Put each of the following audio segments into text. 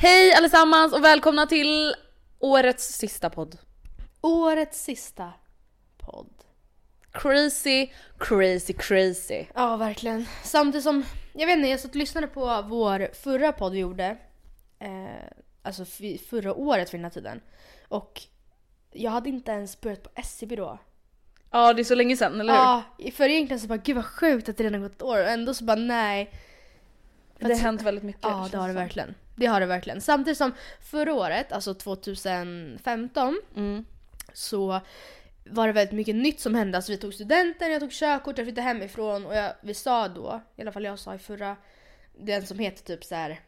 Hej allesammans och välkomna till årets sista podd. Årets sista podd. Crazy, crazy, crazy. Ja, verkligen. Samtidigt som, jag vet inte, jag satt och lyssnade på vår förra podd vi gjorde. Eh, alltså förra året för den här tiden. Och jag hade inte ens börjat på SCB då. Ja det är så länge sedan, eller hur? Ja, för egentligen så bara gud vad sjukt att det redan gått ett år och ändå så bara nej. det har hänt väldigt mycket. Ja, det har det verkligen. Det har det verkligen. Samtidigt som förra året, alltså 2015, Mm. så var det väldigt mycket nytt som hände. Alltså vi tog studenten, jag tog körkort, jag flyttade hemifrån och jag, vi sa då, i alla fall jag sa i förra, den som heter typ så här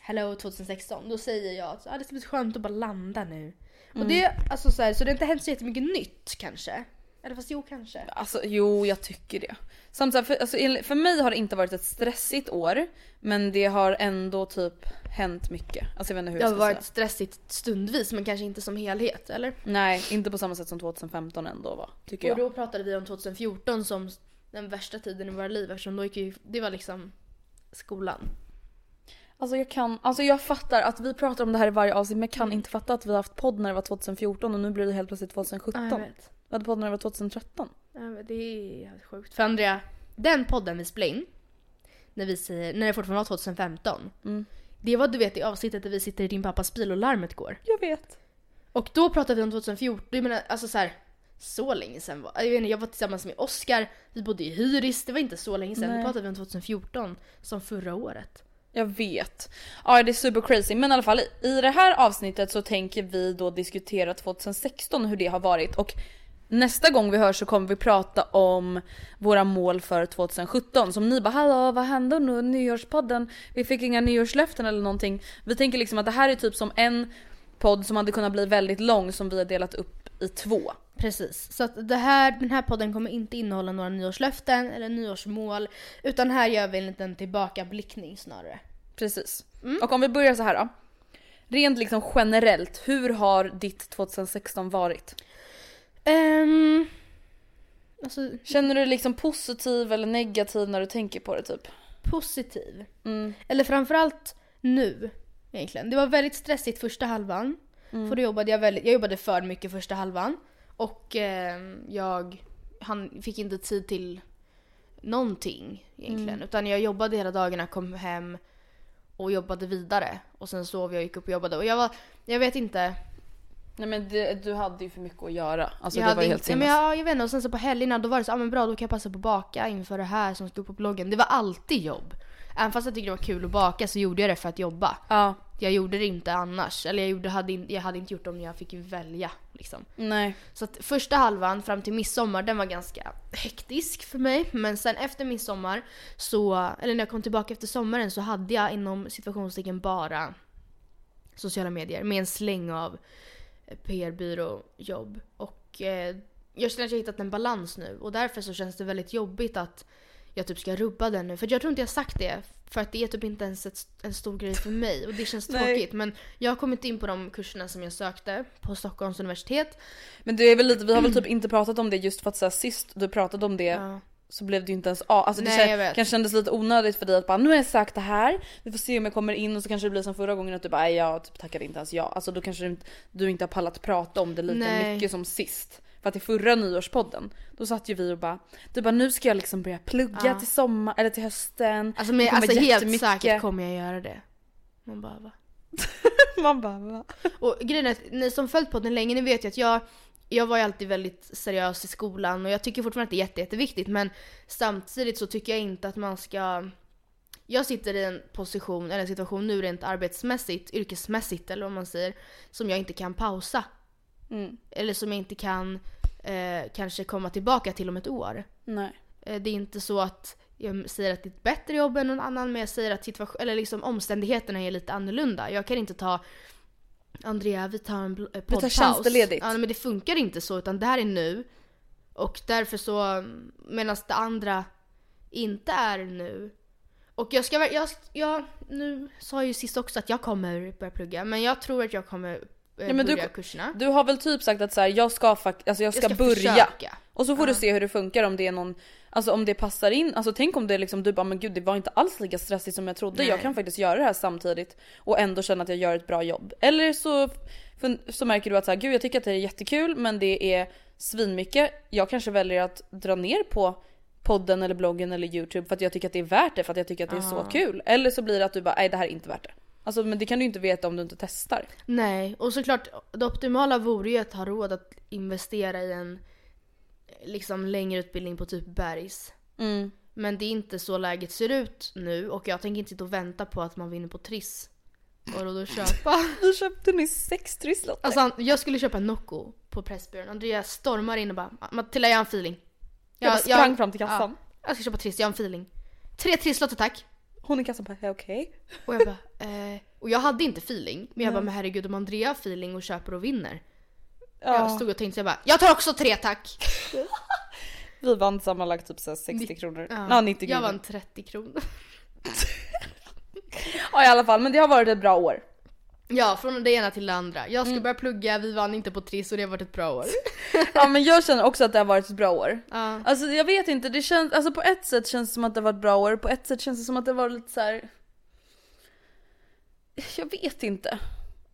Hello 2016, då säger jag att ah, det ska bli skönt att bara landa nu. Och det, alltså så, här, så det har inte hänt så jättemycket nytt kanske. Eller fast jo kanske. Alltså jo, jag tycker det. Samtidigt, för, alltså, för mig har det inte varit ett stressigt år, men det har ändå typ hänt mycket. Alltså jag vet inte hur Det jag har ska varit säga. stressigt stundvis men kanske inte som helhet, eller? Nej, inte på samma sätt som 2015 ändå va, tycker Och jag. då pratade vi om 2014 som den värsta tiden i våra liv eftersom då gick ju, det var liksom skolan. Alltså jag kan, alltså jag fattar att vi pratar om det här i varje avsnitt men jag kan inte fatta att vi har haft podd när det var 2014 och nu blir det helt plötsligt 2017. Ja, jag vet. Vi hade podd när det var 2013. Ja, men det är helt sjukt. För Andrea, den podden vi spelade in, när, vi när det fortfarande var 2015. Mm. Det var du vet i avsnittet där vi sitter i din pappas bil och larmet går. Jag vet. Och då pratade vi om 2014, jag menar alltså så här, så länge sedan var, jag inte, jag var tillsammans med Oscar, vi bodde i hyris, det var inte så länge sedan. Nej. Nu pratade vi om 2014 som förra året. Jag vet. Ja det är super crazy men i alla fall i det här avsnittet så tänker vi då diskutera 2016 och hur det har varit och nästa gång vi hörs så kommer vi prata om våra mål för 2017 som ni bara hallå vad hände nu nyårspodden? Vi fick inga nyårslöften eller någonting. Vi tänker liksom att det här är typ som en podd som hade kunnat bli väldigt lång som vi har delat upp i två. Precis, så att det här, den här podden kommer inte innehålla några nyårslöften eller nyårsmål. Utan här gör vi en liten tillbakablickning snarare. Precis. Och om vi börjar så här då. Rent liksom generellt, hur har ditt 2016 varit? Ehm, alltså Känner du dig liksom positiv eller negativ när du tänker på det typ? positiv. Mm. Eller framförallt nu egentligen. Det var väldigt stressigt första halvan. Mm. För då jobbade jag väldigt, jag jobbade för mycket första halvan. Och ehm, jag han fick inte tid till någonting egentligen. Mm. Utan jag jobbade hela dagarna, kom hem och jobbade vidare. Och sen sov jag, gick upp och jobbade. Och jag var, jag vet inte. Nej men det, du hade ju för mycket att göra. Alltså jag det var helt inte, men jag, jag vet inte, och sen så på helgerna då var det så, ah, men bra då kan jag passa på att baka inför det här som stod på bloggen. Det var alltid jobb. Även fast jag tyckte det var kul att baka så gjorde jag det för att jobba. Ja, Jag gjorde det inte annars. Eller jag, gjorde, hade, in- jag hade inte gjort det om jag fick välja. Liksom. nej. Så att första halvan fram till midsommar den var ganska hektisk för mig. Men sen efter midsommar så, eller när jag kom tillbaka efter sommaren så hade jag inom situationstecken bara sociala medier med en släng av PR-byråjobb. Och eh, jag känner att jag har hittat en balans nu och därför så känns det väldigt jobbigt att jag typ ska rubba den nu. För jag tror inte jag sagt det. För att det är typ inte ens ett, en stor grej för mig och det känns tråkigt. Men jag har kommit in på de kurserna som jag sökte på Stockholms universitet. Men det är väl lite, vi har väl typ inte pratat om det just för att så här, sist du pratade om det Ja. Så blev det ju inte ens av. Alltså det Nej, kanske kändes lite onödigt för dig att bara nu har jag sagt det här, vi får se om jag kommer in och så kanske det blir som förra gången att du bara "Nej, jag typ tackade inte ens ja. Alltså då kanske du inte, du inte har pallat prata om det lika Nej. mycket som sist. För att i förra nyårspodden, då satt ju vi och bara du bara nu ska jag liksom börja plugga Ja. till sommar eller till hösten. Alltså, men, alltså helt säkert kommer jag göra det. Man bara va? Man bara va? Och grejen är att ni som följt podden länge, ni vet ju att jag, jag var ju alltid väldigt seriös i skolan och jag tycker fortfarande att det är jätte, jätteviktigt men samtidigt så tycker jag inte att man ska jag sitter i en position, eller en situation nu rent arbetsmässigt, yrkesmässigt eller vad man säger, som jag inte kan pausa. Mm. Eller som jag inte kan eh, kanske komma tillbaka till om ett år. Nej. Eh, Det är inte så att jag säger att det är ett bättre jobb än någon annan men jag säger att situation, eller liksom omständigheterna är lite annorlunda. Jag kan inte ta Andrea vi tar en bl- eh, poddpaus. tjänsteledigt. Ja men det funkar inte så utan det här är nu. Och därför så, medan det andra inte är nu. Och jag ska jag, jag, nu sa jag ju sist också att jag kommer börja plugga men jag tror att jag kommer eh, Ja, men du- börja kurserna. Du har väl typ sagt att så här, jag ska alltså jag ska, Jag ska börja. försöka. Och så får du Ja. se hur det funkar om det är någon, alltså om det passar in. Alltså tänk om det liksom, du bara men gud det var inte alls lika stressigt som jag trodde. Nej. Jag kan faktiskt göra det här samtidigt och ändå känna att jag gör ett bra jobb. Eller så, så märker du att så här, gud jag tycker att det är jättekul men det är svinmycket. Jag kanske väljer att dra ner på podden eller bloggen eller youtube för att jag tycker att det är värt det för att jag tycker att det är så Ah. kul. Eller så blir det att du bara nej det här är inte värt det. Alltså men det kan du inte veta om du inte testar. Nej, och såklart det optimala vore ju att ha råd att investera i en liksom längre utbildning på typ Bergs. Mm. Men det är inte så läget ser ut nu och jag tänker inte sitta och vänta på att man vinner på Triss. Och då, då köpa. Vi köpte nyss sex trisslotter. Alltså jag skulle köpa en Nocco på Pressbyrån. Andreas stormar in och bara Matilda jag har en feeling. Jag bara sprang fram till kassan. Ja, jag ska köpa Triss, jag har en feeling. Tre Trisslotter tack. Hon i kassan bara "Ja, okej. Och jag bara, eh, och jag hade inte feeling. Men jag bara, men herregud om Andrea har feeling och köper och vinner. Jag stod och tänkte så jag bara, jag tar också tre tack! Vi vann sammanlagt typ så här 60 Nitt- kronor. Ja. Ja, 90 Jag kronor. vann 30 kronor. Ja i alla fall, men det har varit ett bra år. Ja, från det ena till det andra. Jag ska börja plugga, vi vann inte på Triss och det har varit ett bra år. Ja men jag känner också att det har varit ett bra år. Ja. Alltså jag vet inte, det känns, alltså på ett sätt känns det som att det har varit ett bra år, på ett sätt känns det som att det var lite så här. Jag vet inte.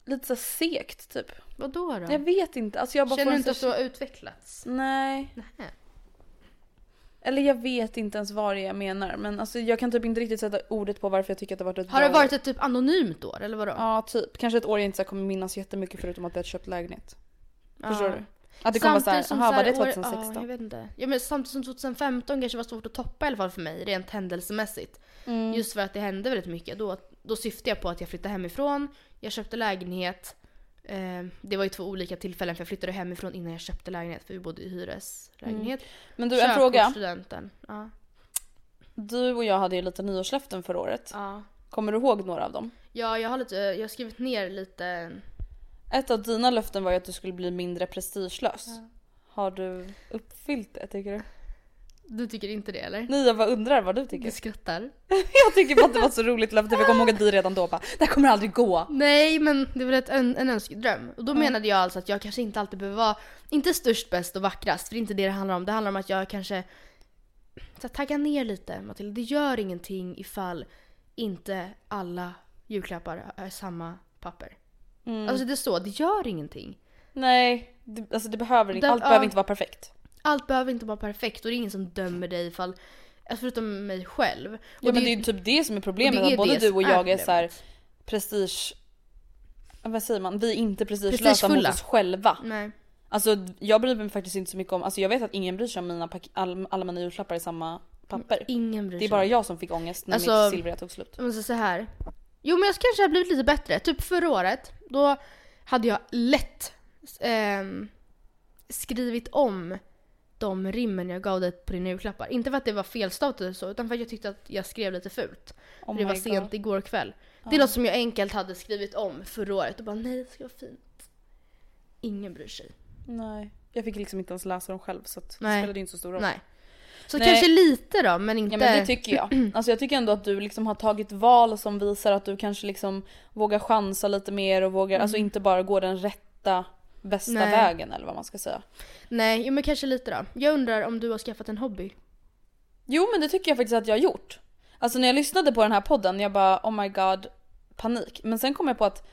Lite så segt typ. Vadå då? Jag vet inte, alltså jag bara Känner du inte att du har utvecklats? Nej. Nej. Eller jag vet inte ens vad det är jag menar men alltså jag kan typ inte riktigt sätta ordet på varför jag tycker att det har varit ett Har bra det varit år. ett typ anonymt år eller vadå? Ja typ, kanske ett år jag inte kommer minnas jättemycket förutom att jag köpt lägenhet. Förstår Ja. du? Att det kommer vara såhär, jaha så var det år- 2016? Ja, jag vet inte. Ja, men samtidigt som 2015 kanske var svårt att toppa i alla fall för mig, rent händelsemässigt. Mm. Just för att det hände väldigt mycket. Då, då syftade jag på att jag flyttade hemifrån, jag köpte lägenhet. Eh, det var ju två olika tillfällen för jag flyttade hemifrån innan jag köpte lägenhet för vi bodde i hyreslägenhet. Men du en Körkort, fråga. studenten. Ja. Du och jag hade ju lite nyårslöften förra året. Ja. Kommer du ihåg några av dem? ja, jag har, lite, jag har skrivit ner lite. Ett av dina löften var ju att du skulle bli mindre prestigelös. Har du uppfyllt det tycker du? Du tycker inte det eller? Nej jag bara undrar vad du Du tycker. skrattar. Jag tycker bara att det var så roligt löfte för jag kommer ihåg att vi redan då bara det här kommer aldrig gå. Nej men det var ett, en, en önskedröm. Och då menade jag alltså att jag kanske inte alltid behöver vara, inte störst, bäst och vackrast, för det är inte det det handlar om. Det handlar om att jag kanske så här, taggar ner lite Matilda. Det gör ingenting ifall inte alla julklappar är samma papper. Alltså det är så, det gör ingenting. Nej, det, alltså det behöver inte, allt behöver ja. inte vara perfekt. Allt behöver inte vara perfekt och det är ingen som dömer dig ifall, alltså förutom mig själv. Och Ja men det är ju typ det som är problemet, det är att både det du och som är jag är så här prestige vad säger man, vi är inte prestigelösa mot oss själva. Nej. Alltså jag bryr mig faktiskt inte så mycket om, alltså jag vet att ingen bryr sig om mina all, alla mina julklappar i samma papper. Ingen bryr Det är sig. bara jag som fick ångest när Alltså- mitt silvriga tog slut. Jag säga så här. Jo men jag kanske har blivit lite bättre. Typ förra året, då hade jag lätt ehm, skrivit om de rimmen jag gav dig på dina julklappar. Inte för att det var felstavat eller så, utan för att jag tyckte att jag skrev lite fult. Oh det var my sent God. igår kväll. Det är något som jag enkelt hade skrivit om förra året och bara nej det ska vara fint. Ingen bryr sig. Nej. Jag fick liksom inte ens läsa dem själv så att det spelade inte så stor roll. Nej. Så Nej. kanske lite då, men inte... Ja men det tycker jag. Alltså jag tycker ändå att du liksom har tagit val som visar att du kanske liksom vågar chansa lite mer och vågar, alltså inte bara gå den rätta bästa. Nej. vägen eller vad man ska säga. Nej, jo men kanske lite då. Jag undrar om du har skaffat en hobby? Jo men det tycker jag faktiskt att jag har gjort. Alltså när jag lyssnade på den här podden, jag bara oh my god, panik. Men sen kom jag på att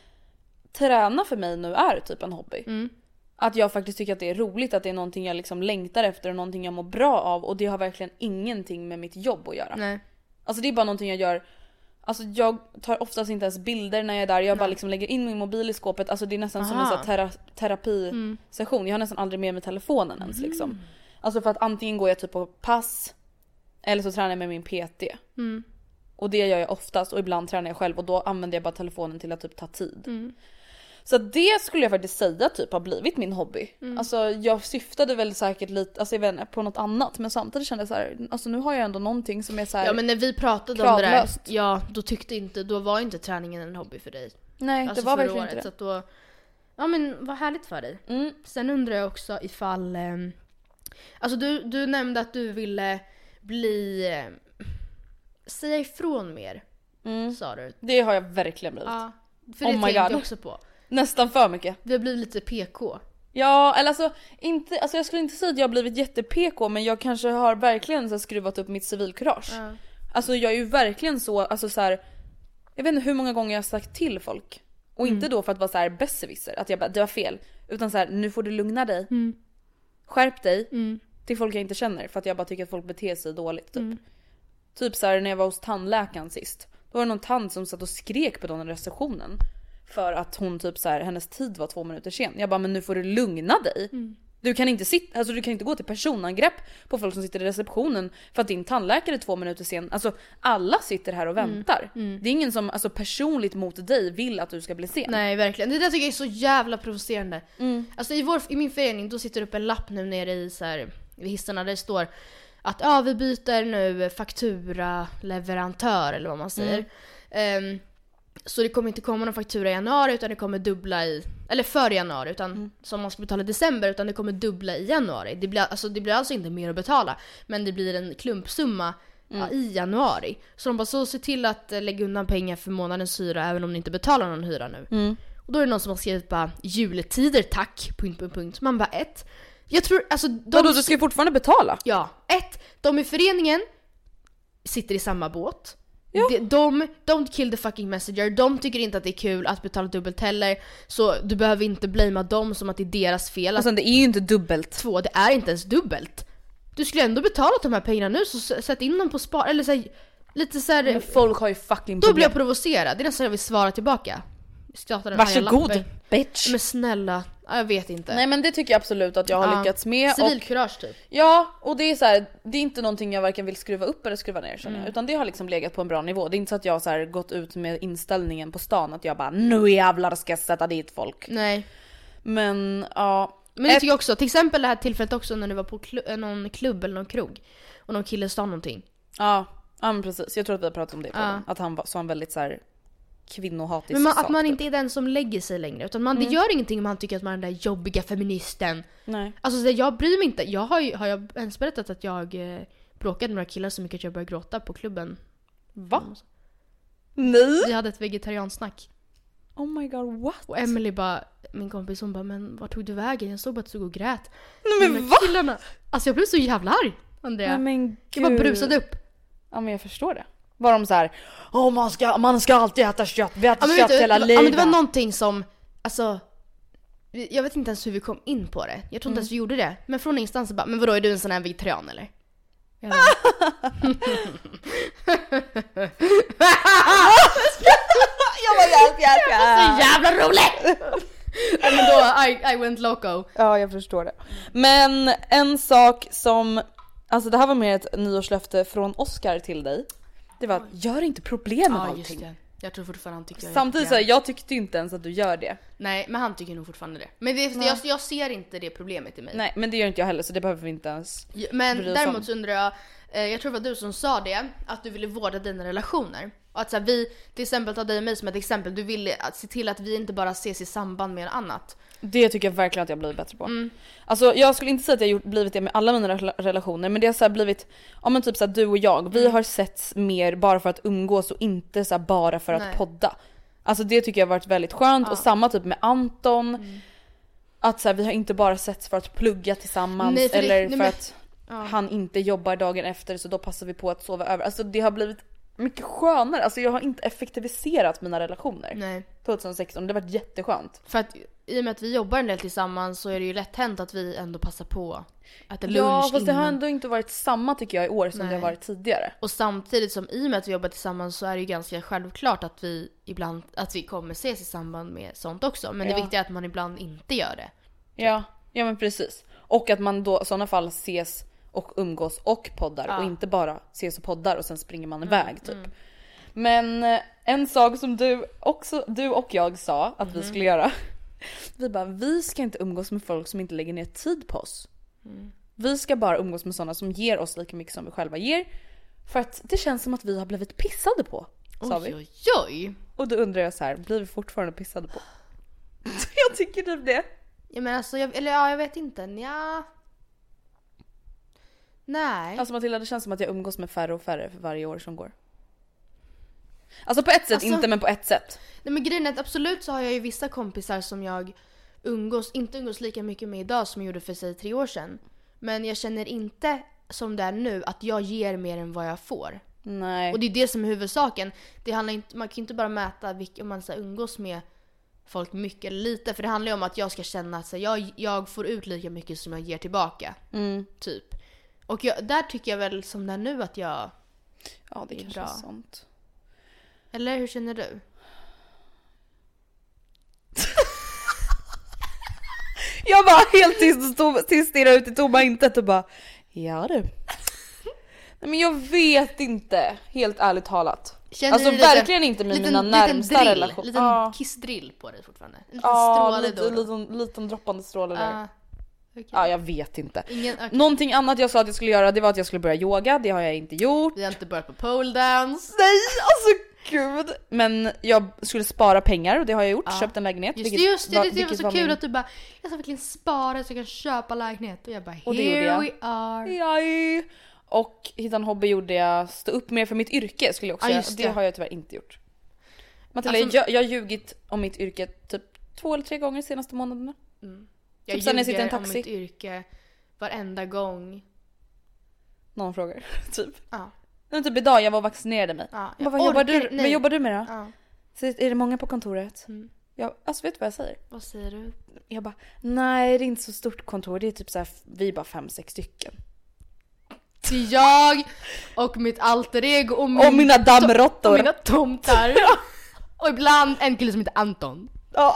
träna för mig nu är typ en hobby. Mm. Att jag faktiskt tycker att det är roligt, att det är någonting jag liksom längtar efter och någonting jag mår bra av och det har verkligen ingenting med mitt jobb att göra. Nej. Alltså det är bara någonting jag gör Alltså jag tar oftast inte ens bilder när jag är där, jag bara liksom lägger in min mobil i skåpet. Alltså det är nästan som en Aha. sån tera- terapisession. Jag har nästan aldrig med mig telefonen ens liksom. Alltså för att antingen går jag typ på pass eller så tränar jag med min PT. Och det gör jag oftast och ibland tränar jag själv och då använder jag bara telefonen till att typ ta tid. Så det skulle jag faktiskt säga typ har blivit min hobby. Alltså jag syftade väl säkert lite, alltså jag vet inte, på något annat men samtidigt kände jag så här, alltså nu har jag ändå någonting som är så här. Ja men när vi pratade om det där, Kravlöst. ja då tyckte inte, då var inte träningen en hobby för dig. Nej Alltså det var verkligen året, inte Så det. att då, ja men vad härligt för dig. Mm. Sen undrar jag också ifall, ehm, alltså du, du nämnde att du ville bli, eh, säga ifrån mer. Sa du. Det har jag verkligen blivit. Ja. För Oh det tänkte jag God. också på. Nästan för mycket. Vi har blivit lite PK. Ja eller alltså, inte, alltså jag skulle inte säga att jag har blivit jätte-PK men jag kanske har verkligen så här, skruvat upp mitt civilkurage. Alltså jag är ju verkligen så, alltså så här, jag vet inte hur många gånger jag har sagt till folk. Och inte då för att vara så här besserwisser, att jag bara det var fel. Utan så här, nu får du lugna dig. Skärp dig. Till folk jag inte känner för att jag bara tycker att folk beter sig dåligt typ. Typ så här när jag var hos tandläkaren sist. Då var det någon tant som satt och skrek på den receptionen. För att hon typ så här, hennes tid var två minuter sen. Jag bara men nu får du lugna dig. Du kan inte sitta, alltså du kan inte gå till personangrepp på folk som sitter i receptionen för att din tandläkare är två minuter sen. Alltså alla sitter här och väntar. Det är ingen som alltså, personligt mot dig vill att du ska bli sen. Nej verkligen, det där tycker jag är så jävla provocerande. Alltså i, vår, i min förening då sitter det upp en lapp nu nere i så här, vid hissarna där det står att ja vi byter nu faktura leverantör eller vad man säger. Ehm, så det kommer inte komma någon faktura i januari utan det kommer dubbla i, eller för januari utan som man ska betala i december utan det kommer dubbla i januari. Det blir alltså, det blir alltså inte mer att betala men det blir en klumpsumma ja, i januari. Så de bara så se till att eh, lägga undan pengar för månadens hyra även om ni inte betalar någon hyra nu. Och då är det någon som har skrivit bara juletider tack, punkt, punkt, punkt. Man bara ett. Jag tror alltså de... Vadå du ska ju fortfarande betala? Ja, ett. De i föreningen sitter i samma båt. De, de, don't kill the fucking messenger, de tycker inte att det är kul att betala dubbelt heller. Så du behöver inte blamea dem som att det är deras fel. Sen det är ju inte dubbelt. två, det är inte ens dubbelt. Du skulle ändå betalat de här pengarna nu så sätt in dem på spar, eller så här, lite så här, Men folk har ju fucking Då blir problem. jag provocerad, det är nästan jag vill svara tillbaka. Varsågod bitch. Men snälla, ja, jag vet inte. Nej men det tycker jag absolut att jag har Ja. lyckats med. Civilkurage typ. ja och det är så här, det är inte någonting jag varken vill skruva upp eller skruva ner känner jag. Utan det har liksom legat på en bra nivå. Det är inte så att jag har så här gått ut med inställningen på stan att jag bara nu jävlar ska jag sätta dit folk. Nej. Men ja. Men det tycker jag också, till exempel det här tillfället också när du var på klu- eh, någon klubb eller någon krog och någon kille sa någonting. Ja, ja men precis. Jag tror att vi har pratat om det på Ja. den. Att han var, sa en väldigt så här kvinnohatisk Men man, sak. att man typ. inte är den som lägger sig längre utan man, det gör ingenting om man tycker att man är den där jobbiga feministen. Nej. Alltså så jag bryr mig inte. Jag har har jag ens berättat att jag eh, bråkade med några killar så mycket att jag började gråta på klubben? Va? Nej? Vi hade ett vegetariansnack. Oh my god what? Och Emily bara, min kompis hon bara men vart tog du vägen? Jag såg bara att du stod och grät. Nej men va? Killarna. Alltså jag blev så jävla arg Andrea. Nej men jag bara gud. brusade upp. Ja men jag förstår det. Var de så här, åh man ska, man ska alltid äta kött, vi äter Ja kött vet hela livet. ja men det var någonting som, alltså jag vet inte ens hur vi kom in på det. Jag tror inte ens vi gjorde det. Men från ingenstans så bara, men vadå är du en sån här vegetarian eller? Jag bara, Jag bara hjälp, hjälp, Så jävla roligt! Nej men då, I, I went loco. Ja, jag förstår det. Men en sak som, alltså det här var mer ett nyårslöfte från Oscar till dig. Det var att gör inte problem med Ja allting. det. Jag tror fortfarande han tycker jag Samtidigt så här, jag tyckte inte ens att du gör det. Nej men han tycker nog fortfarande det. Men det, jag, jag ser inte det problemet i mig. Nej men det gör inte jag heller så det behöver vi inte ens. Men bry oss om. däremot så undrar jag, eh, jag tror det var du som sa det, att du ville vårda dina relationer. Och att så här, vi, till exempel ta dig och mig som ett exempel, du ville att se till att vi inte bara ses i samband med annat. Det tycker jag verkligen att jag blivit bättre på. Mm. Alltså jag skulle inte säga att jag gjort, blivit det med alla mina rela- relationer men det har så här blivit, ja men typ så här, du och jag, vi Mm. har setts mer bara för att umgås och inte så här, bara för att Nej. podda. Alltså det tycker jag har varit väldigt skönt och samma typ med Anton. Mm. Att så här, vi har inte bara setts för att plugga tillsammans Nej, för det- eller nej, för men- att han inte jobbar dagen efter så då passar vi på att sova över. Alltså det har blivit mycket skönare. Alltså jag har inte effektiviserat mina relationer. Nej. 2016, det har varit jätteskönt. För att i och med att vi jobbar en del tillsammans så är det ju lätt hänt att vi ändå passar på att äta lunch Ja fast det har ändå inte varit samma tycker jag i år som det Nej. har varit tidigare. Och samtidigt som i och med att vi jobbar tillsammans så är det ju ganska självklart att vi ibland, att vi kommer ses i samband med sånt också. Men Ja. det viktiga är att man ibland inte gör det. Ja, ja men precis. Och att man då i sådana fall ses och umgås och poddar och inte bara ses och poddar och sen springer man iväg typ. Men eh, en sak som du också, du och jag sa att vi skulle göra. Vi bara, vi ska inte umgås med folk som inte lägger ner tid på oss. Vi ska bara umgås med sådana som ger oss lika mycket som vi själva ger. För att det känns som att vi har blivit pissade på. Sa vi. Oj oj oj! Och då undrar jag så här, blir vi fortfarande pissade på? jag tycker typ det. Ja men alltså, jag, eller ja jag vet inte. Ja. Nej. Alltså Matilda det känns som att jag umgås med färre och färre för varje år som går. Alltså på ett sätt Alltså- inte men på ett sätt. Nej men grejen är att absolut så har jag ju vissa kompisar som jag umgås, inte umgås lika mycket med idag som jag gjorde för sig tre år sedan. Men jag känner inte som det är nu att jag ger mer än vad jag får. Nej. Och det är det som är huvudsaken. Det handlar inte, man kan ju inte bara mäta vilka, om man så umgås med folk mycket eller lite. För det handlar ju om att jag ska känna att så jag, jag får ut lika mycket som jag ger tillbaka. Mm. Typ. Och jag, där tycker jag väl som det är nu att jag... Ja det är kanske bra. är sånt. Eller hur känner du? Jag var helt tyst och stirrade ut i tomma intet och bara Ja du. Nej men jag vet inte, helt ärligt talat. Känner alltså lite- verkligen inte med liten, mina närmsta liten drill, relationer. Liten Ja, kissdrill på dig fortfarande. En liten ja stråle lite, då liten, liten droppande stråle där. Ja, okej. Ja jag vet inte. Ingen, okej. Någonting annat jag sa att jag skulle göra det var att jag skulle börja yoga, det har jag inte gjort. Vi har inte börjat på pole dance. Nej alltså gud! Men jag skulle spara pengar och det har jag gjort, Ja. köpt en lägenhet. Just det, just det, var- det, det var så kul min- att du bara Jag ska verkligen spara så jag kan köpa lägenhet. Och jag bara Och here jag. we are. Jaj. Och hitta en hobby gjorde jag, stå upp mer för mitt yrke skulle jag också Ja, göra. Det. det. har jag tyvärr inte gjort. Matilda, Alltså- jag, jag har ljugit om mitt yrke typ två eller tre gånger de senaste månaderna. Jag Typ jag sitter en ljuger om taxi. mitt yrke varenda gång. Någon frågar, typ. Ja. Men typ idag, jag var och vaccinerade mig. Ja, Jag bara, jobbar du, vad jobbar du med då? ja. Så är det många på kontoret? Mm. Jag, alltså vet du vad jag säger? Vad säger du? Jag bara, nej det är inte så stort kontor, det är typ så här, vi är bara fem, sex stycken. Till jag och mitt alter ego och, min, Och mina och dammråttor! mina tomtar. och ibland en kille som heter Anton. Ja.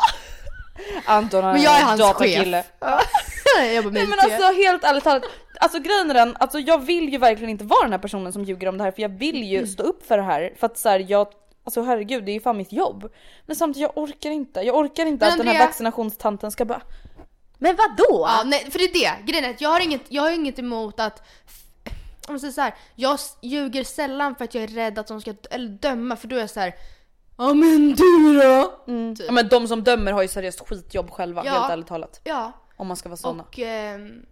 Anton Men jag är hans datakille. chef. jag Nej men alltså helt ärligt talat, alltså grejen är den, alltså jag vill ju verkligen inte vara den här personen som ljuger om det här för jag vill ju stå upp för det här för att så här, jag Alltså herregud det är ju fan mitt jobb. Men samtidigt jag orkar inte, jag orkar inte Men att den här Andrea- vaccinationstanten ska bara Men vadå? Ja, nej, för det är det. Grejen är att jag har inget, jag har inget emot att om jag säger så här, jag ljuger sällan för att jag är rädd att de ska eller döma för då är jag så här. Ja men du då? Ja, men de som dömer har ju seriöst skitjobb själva Ja. helt ärligt talat. Ja. Om man ska vara såna. Och, ehm,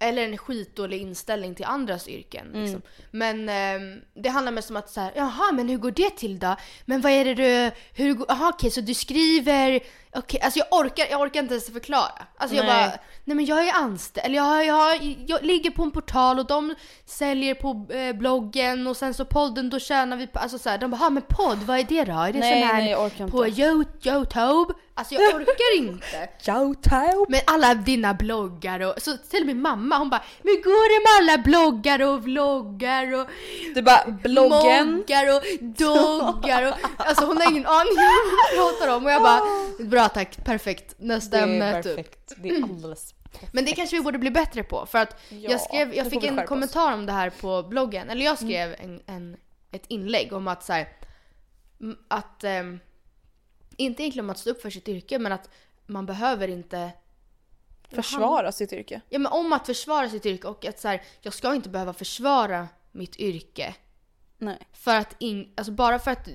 eller en skitdålig inställning till andras yrken. Liksom. Men ehm, det handlar mest om att så här, jaha men hur går det till då? Men vad är det du, hur jaha okej så du skriver, Okej, alltså jag orkar, jag orkar inte ens förklara. Alltså jag Nej. bara, nej men jag är anställd, eller jag, jag, jag ligger på en portal och de säljer på eh, bloggen och sen så podden då tjänar vi på, alltså såhär, de bara, "Ha, men podd, vad är det då? Är det Nej, sån här nej, jag orkar på inte. Yo- Youtube? Alltså jag orkar inte. Men alla dina bloggar och, så till och med mamma hon bara, men går det med alla bloggar och vloggar och Du bara bloggen. moggar och doggar och alltså hon har ingen aning om vad hon pratar om och jag bara bra tack, perfekt, nästa Det ämne är typ. perfekt. Det är alldeles Men det kanske vi borde bli bättre på för att Ja, jag skrev, jag fick en skärpa oss. Mm. kommentar om det här på bloggen, eller jag skrev en, en, ett inlägg om att så här, att ehm, inte egentligen om att stå upp för sitt yrke men att man behöver inte försvara sitt yrke. Ja men om att försvara sitt yrke och att så här, jag ska inte behöva försvara mitt yrke. Nej. För att in, alltså bara för att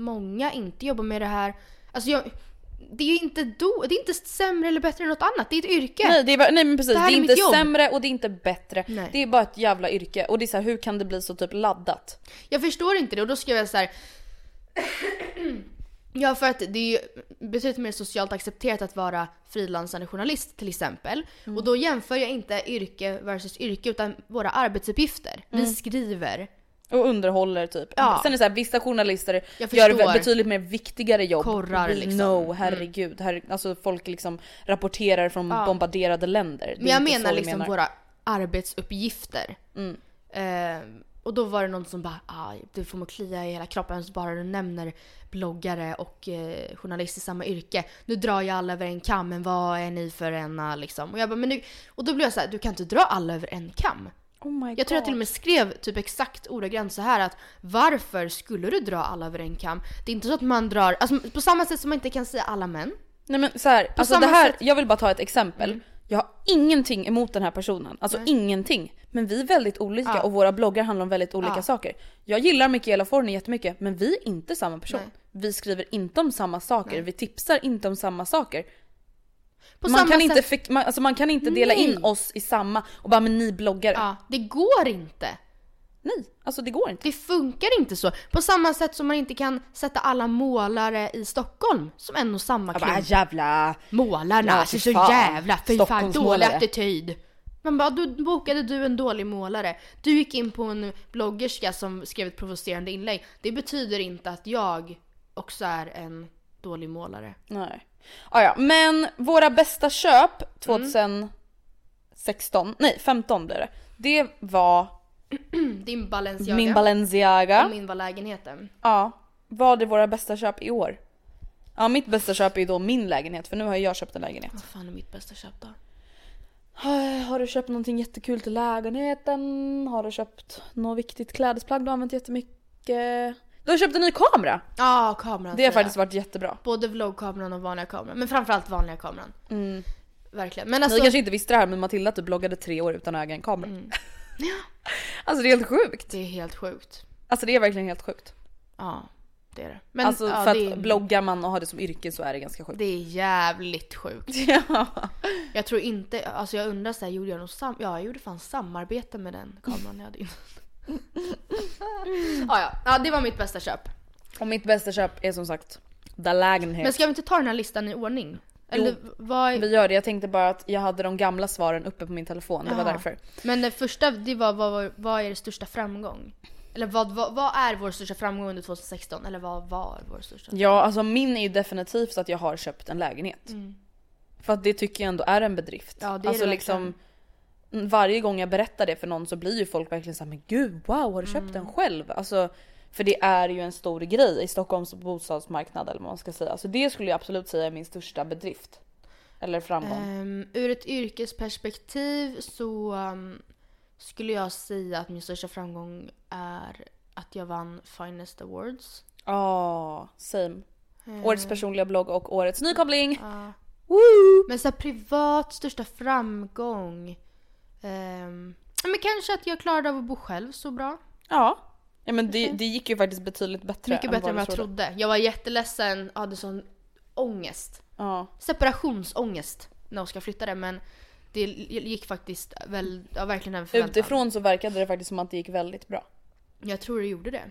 många inte jobbar med det här. Alltså jag, det är ju inte, do, det är inte sämre eller bättre än något annat, det är ett yrke. Nej, det är, nej men precis, Det det, är är inte jobb. sämre och det är inte bättre. Nej. Det är bara ett jävla yrke och det är så här, hur kan det bli så typ laddat? Jag förstår inte det och då skrev jag så här. Ja för att det är ju betydligt mer socialt accepterat att vara frilansande journalist till exempel. Mm. Och då jämför jag inte yrke versus yrke utan våra arbetsuppgifter. Vi skriver, Och underhåller typ. Ja. Sen är det så här, vissa journalister gör betydligt mer viktigare jobb. Korrar, liksom. know, herregud. Her, alltså folk liksom rapporterar från Ja. bombarderade länder. Men jag menar liksom menar. våra arbetsuppgifter. Mm. Eh, och då var det någon som bara ah, du får må klia i hela kroppen så bara du nämner bloggare och eh, journalist i samma yrke. Nu drar jag alla över en kam men vad är ni för ena liksom? Och jag bara men nu, och då blev jag så här, du kan inte dra alla över en kam. Oh my Jag tror jag till och med skrev typ exakt ordagrant så här att varför skulle du dra alla över en kam? Det är inte så att man drar, alltså på samma sätt som man inte kan säga alla män. Nej men så här, alltså samma det här, sätt- jag vill bara ta ett exempel. Jag har ingenting emot den här personen, alltså ingenting. Men vi är väldigt olika Ja. och våra bloggar handlar om väldigt olika Ja. saker. Jag gillar Michaela Forni jättemycket men vi är inte samma person. Nej. Vi skriver inte om samma saker, vi tipsar inte om samma saker. Man, kan inte man, alltså man kan inte dela Nej. in oss i samma och bara men ni bloggare. ja, det går inte. Nej, alltså det går inte. Det funkar inte så. På samma sätt som man inte kan sätta alla målare i Stockholm som en och samma klump. jävla... Målarna, Ja, alltså så jävla fy fan dålig attityd. Man bara, då bokade du en dålig målare. Du gick in på en bloggerska som skrev ett provocerande inlägg. Det betyder inte att jag också är en dålig målare. Nej. Ah, ja, men våra bästa köp 2016, nej 15 blir det. Det var Din Balenciaga. min Balenciaga. Och min var lägenheten. Ja, vad är våra bästa köp i år? Ja mitt bästa köp är ju då min lägenhet för nu har jag köpt en lägenhet. Vad fan är mitt bästa köp då? Har har du köpt någonting jättekul till lägenheten? Har du köpt något viktigt klädesplagg du har använt jättemycket? Du har köpt en ny kamera! Ja, kameran. Det har faktiskt varit jättebra. Både vloggkameran och vanliga kameran. Men framförallt vanliga kameran. Verkligen. Men Ni alltså... kanske inte visste det här men Matilda typ bloggade tre år utan att äga en kamera. alltså det är helt sjukt. Det är helt sjukt. Alltså det är verkligen helt sjukt. Ja, det är det. Men alltså ja, för att är, bloggar man och har det som yrke så är det ganska sjukt. det är jävligt sjukt. Ja. Jag tror inte, alltså jag undrar såhär, gjorde jag något sam- Ja, jag gjorde fan samarbete med den kameran jag hade innan. Ja, ja. ja, det var mitt bästa köp. Och mitt bästa köp är som sagt The lägenhet. Men ska vi inte ta den här listan i ordning? Eller vad... Vi gör det, jag tänkte bara att jag hade de gamla svaren uppe på min telefon, det var Jaha. därför. Men det första, det var vad, vad är er största framgång? Eller vad, vad, vad är vår största framgång under 2016? Eller vad var vår största? Ja alltså min är ju definitivt att jag har köpt en lägenhet. För att det tycker jag ändå är en bedrift. Mm. Ja, det är alltså det liksom mm, varje gång jag berättar det för någon så blir ju folk verkligen såhär men gud wow har du köpt Mm. den själv? Alltså för det är ju en stor grej i Stockholms bostadsmarknad eller vad man ska säga. Så det skulle jag absolut säga är min största bedrift. Eller framgång. Ehm, ur ett yrkesperspektiv så um, skulle jag säga att min största framgång är att jag vann Finest Awards. Ja, same. Årets personliga blogg och årets nykoppling. Ja. Woo! Men så privat största framgång. Ehm, men kanske att jag klarade av att bo själv så bra. Ja. ja men det, det gick ju faktiskt betydligt bättre. Mycket bättre än vad jag trodde. Jag var jätteledsen, hade sån ångest. Ja. Separationsångest när Oskar flyttade men det gick faktiskt väl, ja, verkligen över förväntan. Utifrån så verkade det faktiskt som att det gick väldigt bra. Jag tror det gjorde det.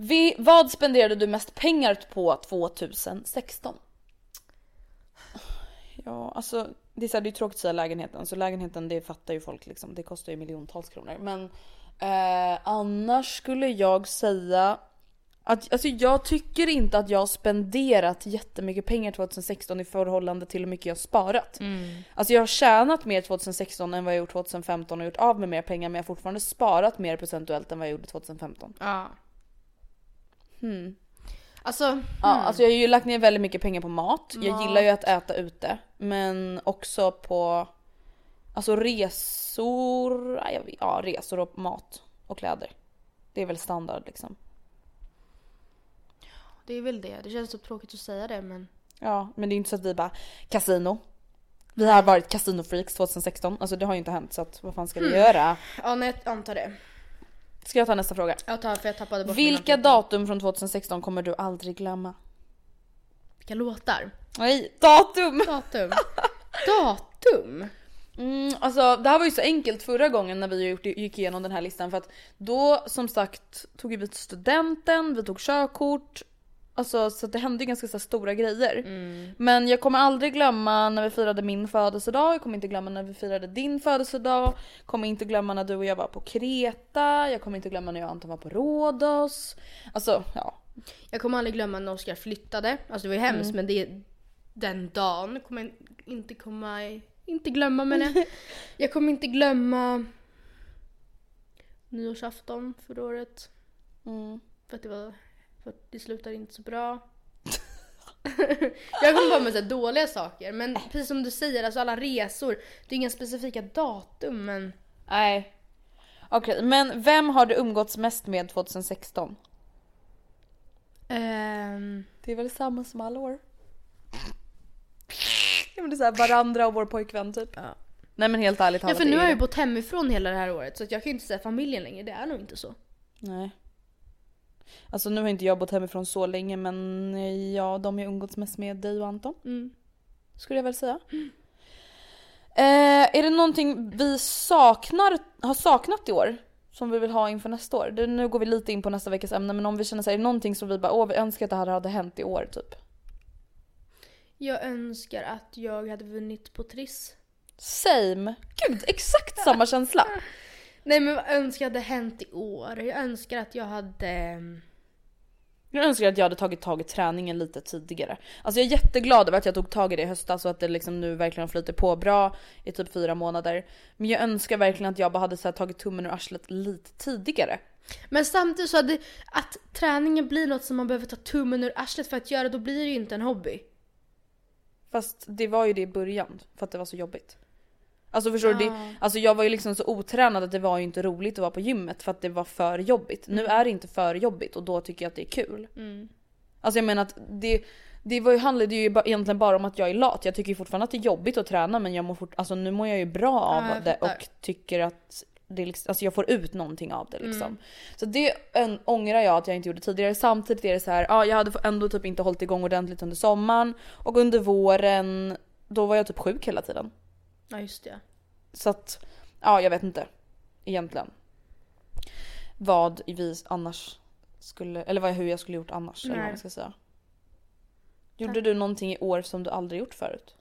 Vi, vad spenderade du mest pengar på 2016? Ja, alltså det är, så här, det är tråkigt att säga lägenheten. Så lägenheten det fattar ju folk liksom. Det kostar ju miljontals kronor. Men eh, annars skulle jag säga att alltså jag tycker inte att jag har spenderat jättemycket pengar 2016 i förhållande till hur mycket jag har sparat. Alltså jag har tjänat mer 2016 än vad jag gjort 2015 och gjort av med mer pengar men jag har fortfarande sparat mer procentuellt än vad jag gjorde 2015. Ja. Hmm. Alltså, Ja, alltså jag har ju lagt ner väldigt mycket pengar på mat. Jag gillar ju att äta ute. Men också på alltså resor, ja, resor och mat och kläder. Det är väl standard liksom. det är väl det. Det känns så tråkigt att säga det men... Ja, men det är inte så att vi bara kasino. Vi har varit kasinofreaks 2016. Alltså det har ju inte hänt så att vad fan ska vi göra? Ja, nej, jag antar det. Ska jag ta nästa fråga? Jag tar för jag tappade bort Vilka mina datum från 2016 kommer du aldrig glömma? Vilka låtar? Nej, datum! Datum. Datum? Mm, alltså det här var ju så enkelt förra gången när vi gjort- gick igenom den här listan för att då som sagt tog vi studenten, vi tog körkort. Alltså så det hände ju ganska så stora grejer. Men jag kommer aldrig glömma när vi firade min födelsedag, jag kommer inte glömma när vi firade din födelsedag. Kommer inte glömma när du och jag var på Kreta, jag kommer inte glömma när jag och Anton var på Rhodos. Alltså ja. Jag kommer aldrig glömma när Oskar flyttade. Alltså det var ju hemskt men det den dagen kommer jag inte komma inte glömma men jag, jag kommer inte glömma nyårsafton förra året. Mm. För att det var, för det slutade inte så bra. jag kommer bara med så dåliga saker men precis som du säger, alltså alla resor. Det är inga specifika datum men Nej. Okej, men vem har du umgåtts mest med 2016? ehm, Det är väl samma som alla år? Ja men det är såhär varandra och vår pojkvän typ. Ja. Nej men helt ärligt Ja för nu har är jag ju bott hemifrån hela det här året så att jag kan ju inte säga familjen längre, det är nog inte så. Nej. Alltså nu har inte jag bott hemifrån så länge men eh, ja, de jag umgåtts mest med dig och Anton. Mm. Skulle jag väl säga. Eh, är det någonting vi saknar, har saknat i år? Som vi vill ha inför nästa år? Det, nu går vi lite in på nästa veckas ämne men om vi känner så här, är det någonting som vi bara åh vi önskar att det här hade hänt i år typ? Jag önskar att jag hade vunnit på Triss. Same! Gud exakt samma känsla! Nej men vad önskar hade hänt i år? Jag önskar att jag hade... ehm, Jag önskar att jag hade tagit tag i träningen lite tidigare. Alltså jag är jätteglad över att jag tog tag i det i höstas och att det liksom nu verkligen flyter på bra i typ fyra månader. Men jag önskar verkligen att jag bara hade så tagit tummen ur arslet lite tidigare. Men samtidigt så hade att träningen blir något som man behöver ta tummen ur arslet för att göra, då blir det ju inte en hobby. Fast det var ju det i början för att det var så jobbigt. Alltså förstår du? Det, alltså jag var ju liksom så otränad att det var ju inte roligt att vara på gymmet för att det var för jobbigt. Nu är det inte för jobbigt och då tycker jag att det är kul. Alltså jag menar att det, det var ju, handlade ju egentligen bara om att jag är lat. Jag tycker fortfarande att det är jobbigt att träna men jag mår fort, alltså nu mår jag ju bra av Ja, det och tycker att det liksom, alltså jag får ut någonting av det liksom. Så det en, ångrar jag att jag inte gjorde tidigare. Samtidigt är det så här, ja jag hade ändå typ inte hållit igång ordentligt under sommaren och under våren då var jag typ sjuk hela tiden. Ja just det. Så att, ja jag vet inte. Egentligen. vad vi annars skulle, eller vad, hur jag skulle gjort annars eller vad Nej. man ska säga. Gjorde du någonting i år som du aldrig gjort förut?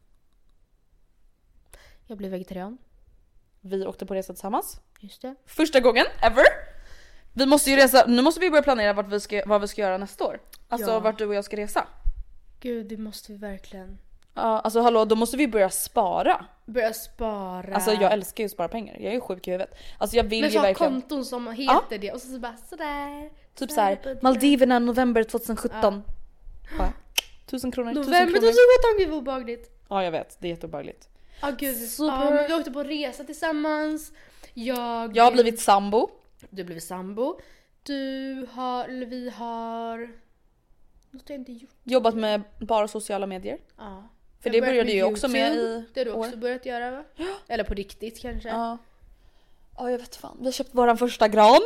Jag blev vegetarian. Vi åkte på resa tillsammans. Just det. Första gången ever! Vi måste ju resa, nu måste vi börja planera vart vi ska, vad vi ska göra nästa år. Alltså Ja. vart du och jag ska resa. Gud, det måste vi verkligen. Ja, alltså hallå, då måste vi börja spara. Börja spara. Alltså jag älskar ju att spara pengar, jag är ju sjuk i huvudet. Alltså jag vill Men ju så ha verkligen, konton som heter det och så, så bara sådär. typ såhär. Maldiverna november 2017. Bara, tusen kronor, November kronor. 2017, gud vad obehagligt. Ja jag vet, det är jätteobehagligt. Ja gud. Super. Ja, men vi åkte på resa tillsammans. Jag... Jag har blivit sambo. Du har blivit sambo. Du har, eller vi har... Något jag inte gjort. Jobbat med bara sociala medier. Ja. För det började ju också med i Det har du också år. börjat göra va? Eller på riktigt kanske? Ja. Ja jag vet fan, vi köpt våran första gran.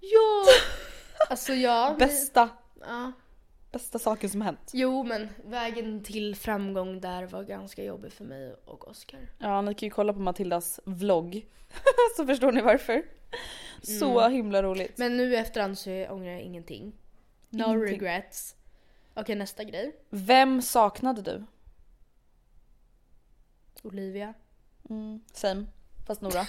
Ja! Alltså ja. vi- Bästa, Ja. bästa saken som hänt. Jo men vägen till framgång där var ganska jobbig för mig och Oskar. Ja ni kan ju kolla på Matildas vlogg. så förstår ni varför. Så himla roligt. Men nu i efterhand så ångrar jag ingenting. No Ingenting. regrets. Okej nästa grej. Vem saknade du? Olivia. Mm, same. Fast Nora.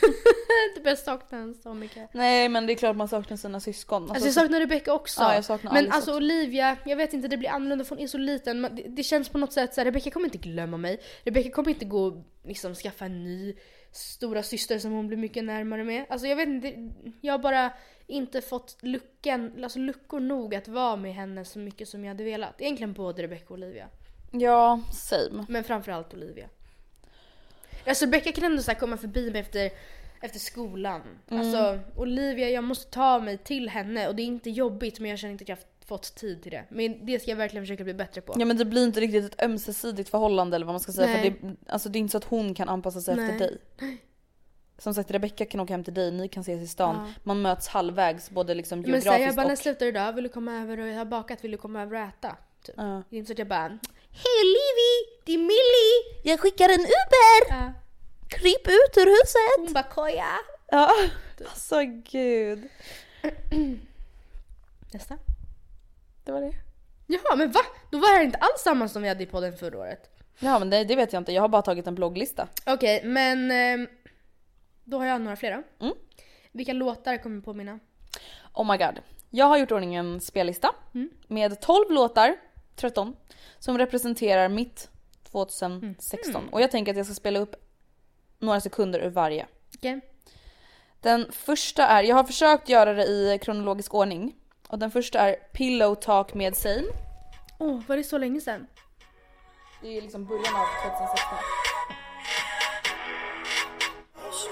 Du börjar sakna henne så mycket. Nej men det är klart man saknar sina syskon. Alltså jag saknar Rebecca också. Ja, jag saknar men Alice alltså också. Olivia, jag vet inte det blir annorlunda för hon är så liten. Men det, det känns på något sätt så här, Rebecca kommer inte glömma mig. Rebecca kommer inte gå och liksom skaffa en ny stora syster som hon blir mycket närmare med. Alltså jag vet inte, jag har bara inte fått luckan, alltså luckor nog att vara med henne så mycket som jag hade velat. Egentligen både Rebecca och Olivia. Ja, same. Men framförallt Olivia. Alltså Rebecca kan ändå så här komma förbi mig efter, efter skolan. Alltså Olivia, jag måste ta mig till henne och det är inte jobbigt men jag känner inte att jag fått tid till det. Men det ska jag verkligen försöka bli bättre på. Ja men det blir inte riktigt ett ömsesidigt förhållande eller vad man ska säga. Nej. För det, alltså, det är inte så att hon kan anpassa sig Nej. efter dig. Som sagt Rebecca kan åka hem till dig, ni kan ses i stan. Ja. Man möts halvvägs både liksom men geografiskt säg jag bara när jag och... slutar idag, vill du komma över och jag har bakat, vill du komma över och äta? Typ. Ja. Det är inte så att jag bara Hej Livi, det är Millie! Jag skickar en Uber! Ja. Kryp ut ur huset! Hon bara koja! Ja, alltså gud. Nästa. Det var det. Jaha men va? Då var det här inte alls samma som vi hade i podden förra året. Ja men det, det vet jag inte, jag har bara tagit en blogglista. Okej, men ehm, då har jag några fler då. Mm. Vilka låtar kommer på mina? Oh my god. Jag har gjort ordning en spellista Mm. med 12 låtar, 13, som representerar mitt 2016. Mm. Och jag tänker att jag ska spela upp några sekunder ur varje. Okej. Den första är, jag har försökt göra det i kronologisk ordning. Och den första är Pillow Talk med Zayn. Åh, var det så länge sedan? Det är liksom början av 2016.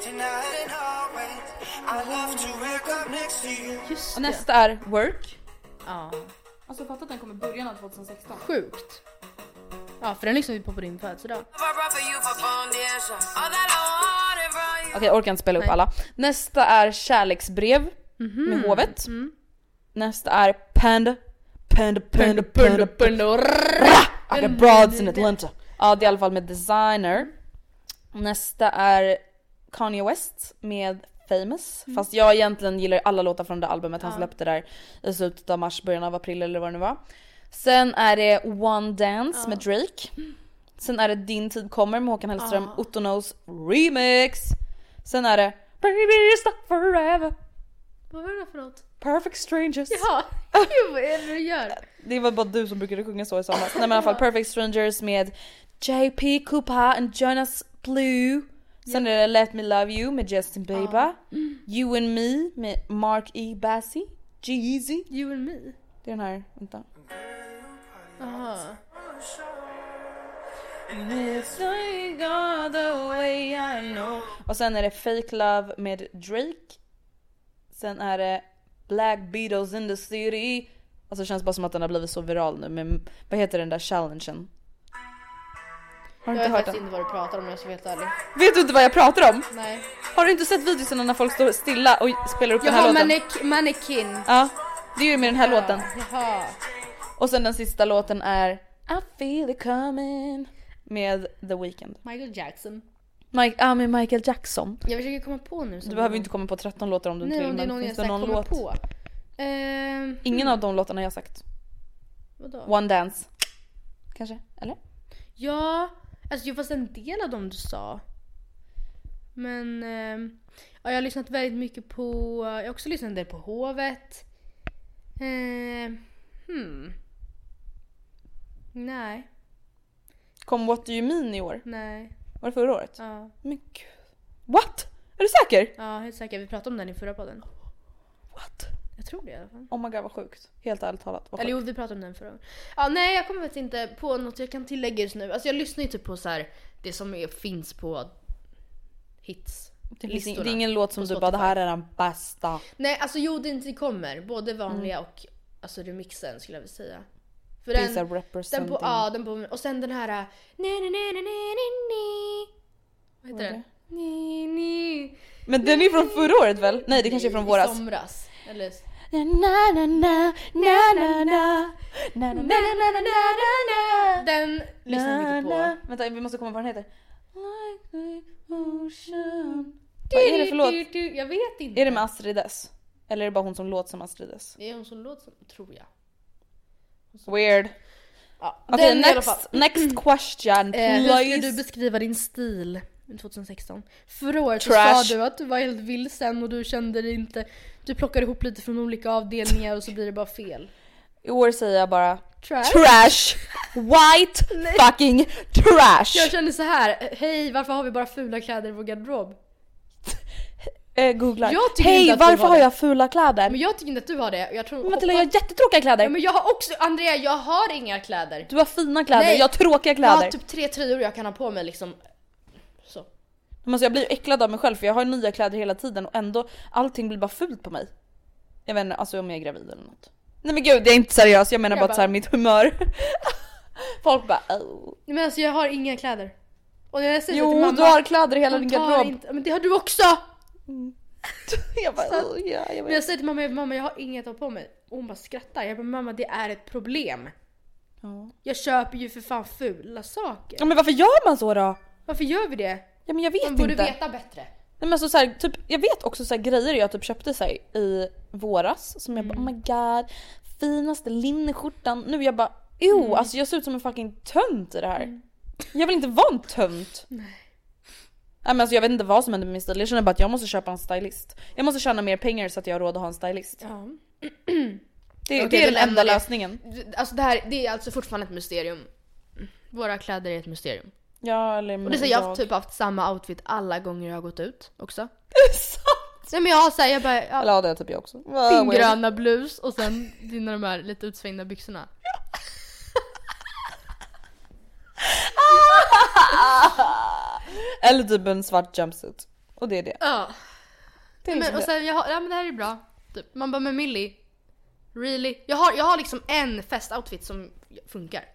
Tonight and always, I love to wake up next to you. Just Och nästa är Work. Ja. Alltså fatta att den kommer i början av 2016. Sjukt. Ja, för den lyssnade vi på på din födelsedag. Okej jag orkar inte spela upp Nej. alla. Nästa är Kärleksbrev med hovet. Nästa är Panda. Panda, panda, panda, panda. I got broads in Atlanta. Ja det är i alla fall med designer. Nästa är Kanye West med Famous. Fast jag egentligen gillar alla låtar från det albumet han släppte där i slutet av mars, början av april eller vad det nu var. Sen är det One Dance med Drake. Sen är det Din tid kommer med Håkan Hellström, Otto Knows remix. Sen är det Baby stop forever, Vad var det för något? Perfect strangers. Ja, gud vad är det du gör? Det var bara du som brukade sjunga så i somras. Nej men i alla fall Perfect strangers med JP Cooper and Jonas Blue. Sen är det Let Me Love You med Justin Bieber. You and Me med Mark E. Bassie. Jeezy. You and me? Det är den här, vänta. Aha. Och sen är det Fake Love med Drake. Sen är det Black Beatles in the city. Alltså det känns bara som att den har blivit så viral nu men vad heter den där challengen? Har du Jag inte hört inte vad du pratar om jag ska vara helt ärlig. Vet du inte vad jag pratar om? Nej. Har du inte sett videorna när folk står stilla och spelar upp den här låten? mannek- mannequin. Ja, det är ju med den här låten. Jaha. Och sen den sista låten är I feel it coming med The Weeknd. Michael Jackson. Mike, ja med Michael Jackson. Jag försöker komma på nu. Du behöver ju inte komma på 13 låtar om du inte Nej, vill om det är men någon jag på. Ehm, Ingen av de låtarna jag sagt. vadå? One Dance. Kanske? Eller? Ja, alltså jo, fast en del av dem du sa. Men ehm, ja, jag har lyssnat väldigt mycket på, jag har också lyssnat en del på Hovet. Ehm, hmm. Nej, Kom What Do You Mean i år? nej. Var det förra året? Ja, Men gud. What? Är du säker? ja helt säker. Vi pratade om den i förra podden. What? Jag tror det i alla fall. Oh my god vad sjukt. Helt ärligt talat. Vad Eller jo, sjukt. vi pratade om den förra gången. Ja, nej jag kommer faktiskt inte på något jag kan tillägga just nu. Alltså jag lyssnar ju typ på så här, det som är, finns på hits. det, finns är ingen låt som du bara det här är den bästa. Nej, alltså jo det inte kommer. Både vanliga Mm. och alltså remixen skulle jag vilja säga. För den, såhär den representing. på, ja den på, och sen den här ni ni ni ni ni ni Vad heter den? Ni ni Men den är från förra året väl? Nej det kanske är från I våras. somras. Eller Den lyssnar mycket på. Vänta vi måste komma på vad den heter. Like the ocean. Vad är det för låt? Jag vet inte. Är det med Astrid S? Eller är det bara hon som låter som Astrid S? Det är hon som låter som, tror jag. Weird. Ja, Okej next, question Eh, hur skulle du beskriva din stil 2016? Förra året så sa du att du var helt vilsen och du kände dig inte... Du plockade ihop lite från olika avdelningar och så blir det bara fel. I år säger jag bara Trash? trash. White fucking trash. Jag kände så här. hej varför har vi bara fula kläder i vår garderob? Eh, googlar. Jag Hej varför har har jag fula kläder? Men jag tycker inte att du har det. Jag tror... Matilda jag har jättetråkiga kläder. ja, men jag har också, Andrea jag har inga kläder. Du har fina kläder, Nej. jag har tråkiga Jag kläder. har typ tre tröjor jag kan ha på mig liksom. Alltså jag blir ju äcklad av mig själv för jag har nya kläder hela tiden och ändå allting blir bara fult på mig. Jag vet inte, alltså om jag är gravid eller något. Nej men gud jag är inte seriös, jag menar Jag bara, bara- att så här, mitt humör. Folk bara oh. Men alltså jag har inga kläder. Och jag säger Jo till mamma, du har kläder i hela din garderob. inte- Men det har du också! jag bara oh, ja, jag Men jag säger till mamma, mamma jag har inget att ha på mig. Och hon bara skrattar. Jag bara mamma det är ett problem. Ja. Jag köper ju för fan fula saker. ja men varför gör man så då? Varför gör vi det? Ja men jag vet Man borde inte. veta bättre. Nej men alltså så här, typ, jag vet också så här, grejer jag typ köpte så här, i våras som jag bara oh my god finaste linneskjortan. Nu jag bara ew alltså jag ser ut som en fucking tönt i det här. Jag vill inte vara en tönt. Nej. Nej men alltså jag vet inte vad som händer med min stil. Jag känner bara att jag måste köpa en stylist. Jag måste tjäna mer pengar så att jag har råd att ha en stylist. Ja. Det, Okej, det är den enda det. lösningen. Alltså det här det är alltså fortfarande ett mysterium. Våra kläder är ett mysterium. Ja eller Och det är så, jag har typ haft samma outfit alla gånger jag har gått ut också. Nej men jag har såhär, jag bara, Eller ja, det har typ jag också. din gröna blus och sen dina de här lite utsvängda byxorna. Eller typ en svart jumpsuit. Och det är det. Ja. det är Men, liksom och det. sen, jag har, ja men det här är bra. Typ. Man bara, men Millie, really? Jag har, jag har liksom en festoutfit som funkar.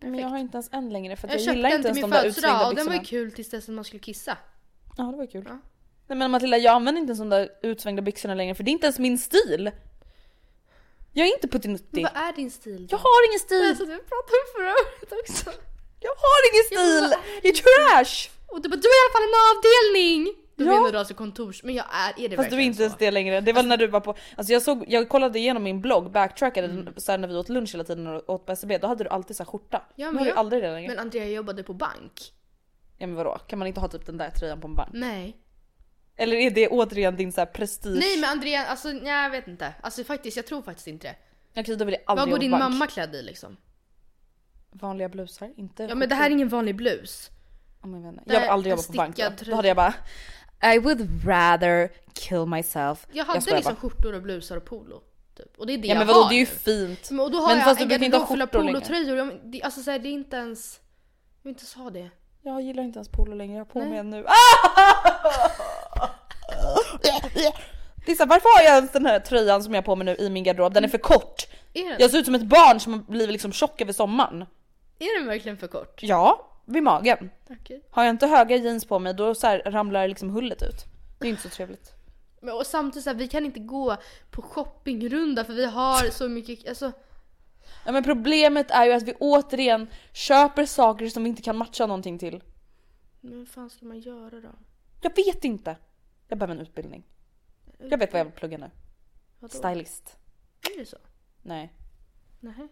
Men jag har inte ens en längre för Jag, jag, gillar inte ens de där utsvängda födelsedag och den var byxorna. ju kul tills dess att man skulle kissa. Ja det var kul. Ja. Nej men Matilda jag använder inte ens de där utsvängda byxorna längre för det är inte ens min stil. Jag är inte puttinuttig. vad är din stil då? Jag har ingen stil! Alltså, du pratade om förra året också. Jag har ingen stil! vad Det är trash! Och du bara, du är i alla fall en avdelning! Då Ja. menar du alltså kontors... Men jag är, är det Fast du är inte ens så? det längre. Det var när du var på, alltså jag såg, jag kollade igenom min blogg, backtrackade så här när vi åt lunch hela tiden och åt på SCB, då hade du alltid så här skjorta. Ja, nu men har du jag- aldrig det längre. Men Andrea jobbade på bank. Ja men vadå, kan man inte ha typ den där tröjan på en bank? Nej. Eller är det återigen din så här prestige? Nej men Andrea, alltså nej, jag vet inte. Alltså faktiskt, jag tror faktiskt inte det. Okej då vill jag Vad aldrig går jobba din bank. mamma klädd i liksom? Vanliga blusar, inte Ja men det här är ingen vanlig blus. Men jag, jag vill aldrig jobba på bank då. Då hade jag bara I would rather kill myself. Jag hade skojar liksom bara. skjortor och blusar och polo. Typ. Och det är det Ja jag men vadå har det är ju fint. Men, och då har Men jag fast du brukar inte ha skjortor längre. polotröjor. Jag, det, alltså så här, det är inte ens... Jag vill inte ens ha det. Jag gillar inte ens polo längre, jag har på Nej. mig en nu. Det är så här, varför har jag ens den här tröjan som jag har på mig nu i min garderob? Den är för kort. Är den, Jag ser ut som ett barn som har blivit liksom tjock över sommaren. är den verkligen för kort? Ja, vid magen. Okej. Har jag inte höga jeans på mig då så här ramlar liksom hullet ut. Det är inte så trevligt. Men, och samtidigt så här, vi kan inte gå på shoppingrunda för vi har så mycket, alltså Ja, men problemet är ju att vi återigen köper saker som vi inte kan matcha någonting till. men vad fan ska man göra då? Jag vet inte. Jag behöver en utbildning. Jag vet vad jag vill plugga nu. Vadå? Stylist. Är det så? Nej, Nej.